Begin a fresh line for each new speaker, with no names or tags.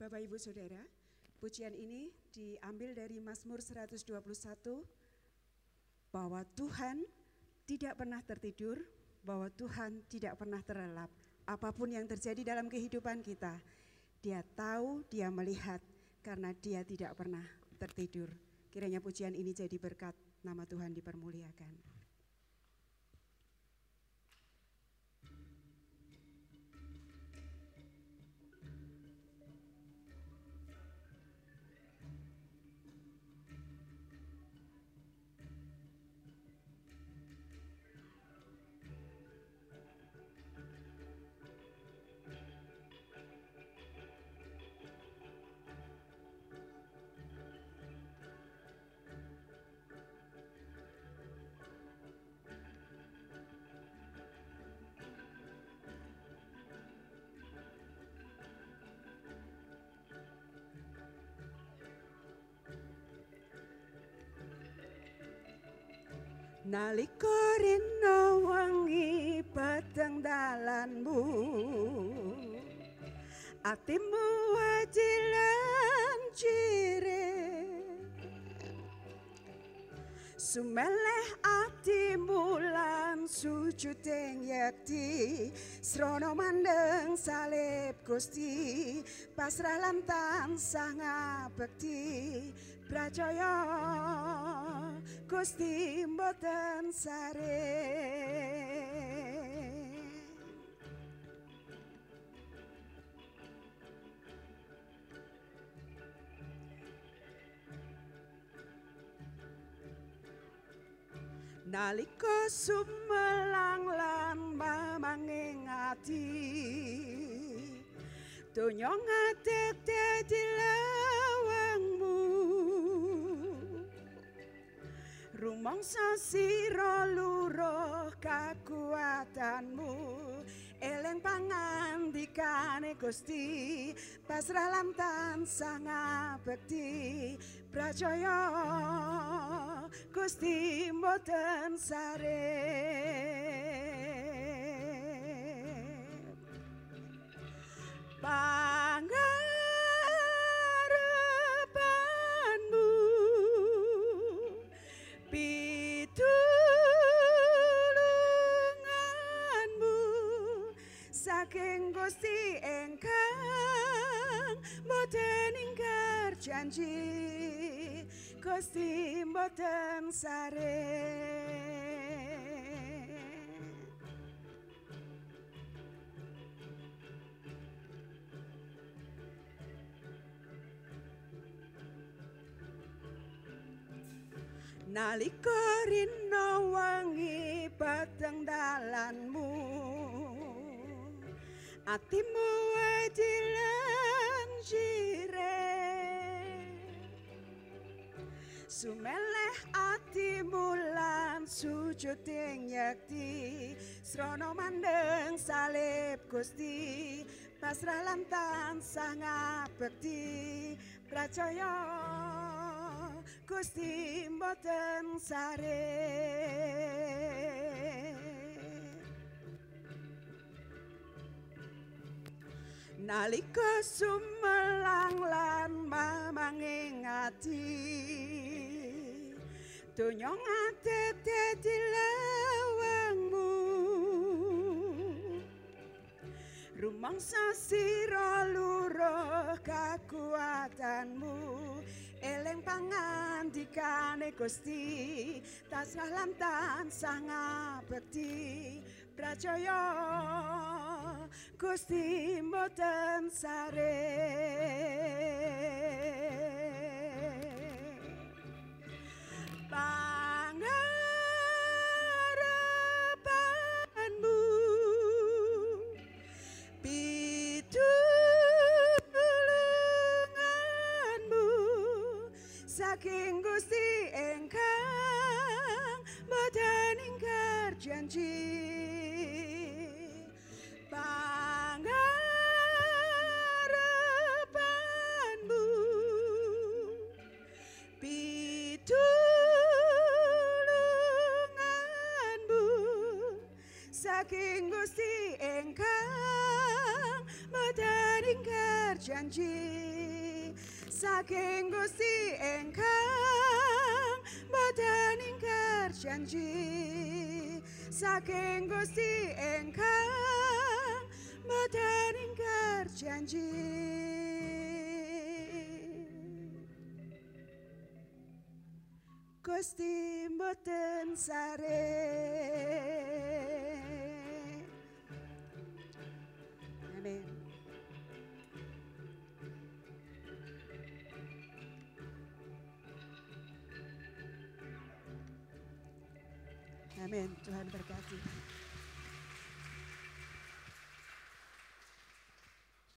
Bapak Ibu Saudara, pujian ini diambil dari Mazmur 121 bahwa Tuhan tidak pernah tertidur, bahwa Tuhan tidak pernah terlelap. Apa pun yang terjadi dalam kehidupan kita, Dia tahu, Dia melihat karena Dia tidak pernah tertidur. Kiranya pujian ini jadi berkat nama Tuhan dipermuliakan. Naliko rino wangi peteng dalanmu Atimu wajilan cire. Sumeleh atimu lan sujud ing yakti Srono mandeng salib Gusti pasrah lan tansah ngabekti Prajaya Gusti mboten sare. Nalika sumelang lan mamanging ati Donya ngadek dadi Rumangsa sira luruh kakuatanmu. Eleng pangandikane Gusti pasrah lan tansah ngabekti. Prajaya Gusti mboten sare saking Gusti engkang boten ingkar janji. Gusti boten sare. Nalika rino wangi pateng dalanmu atimu adilan jire Sumeleh atimu lan sujud ing yakti. Srono mandeng salib Gusti. Pasrah lan tansah ngabekti. Pracaya Gusti mboten sare nalika sumelang lan mamangi ngati donya ngate dedilah rumangsa sira luruh kakuatanmu. Eleng pangandikane Gusti tasrah lan tansah ngabekti. Pracaya Gusti mboten sare saking Gusti engkang mboten ingkar janji. Pengharapanmu pitulunganmu. Saking Gusti engkang mboten ingkar janji saking Gusti engkang boten ingkar janji saking Gusti engkang boten ingkar janji Gusti boten sare Amén.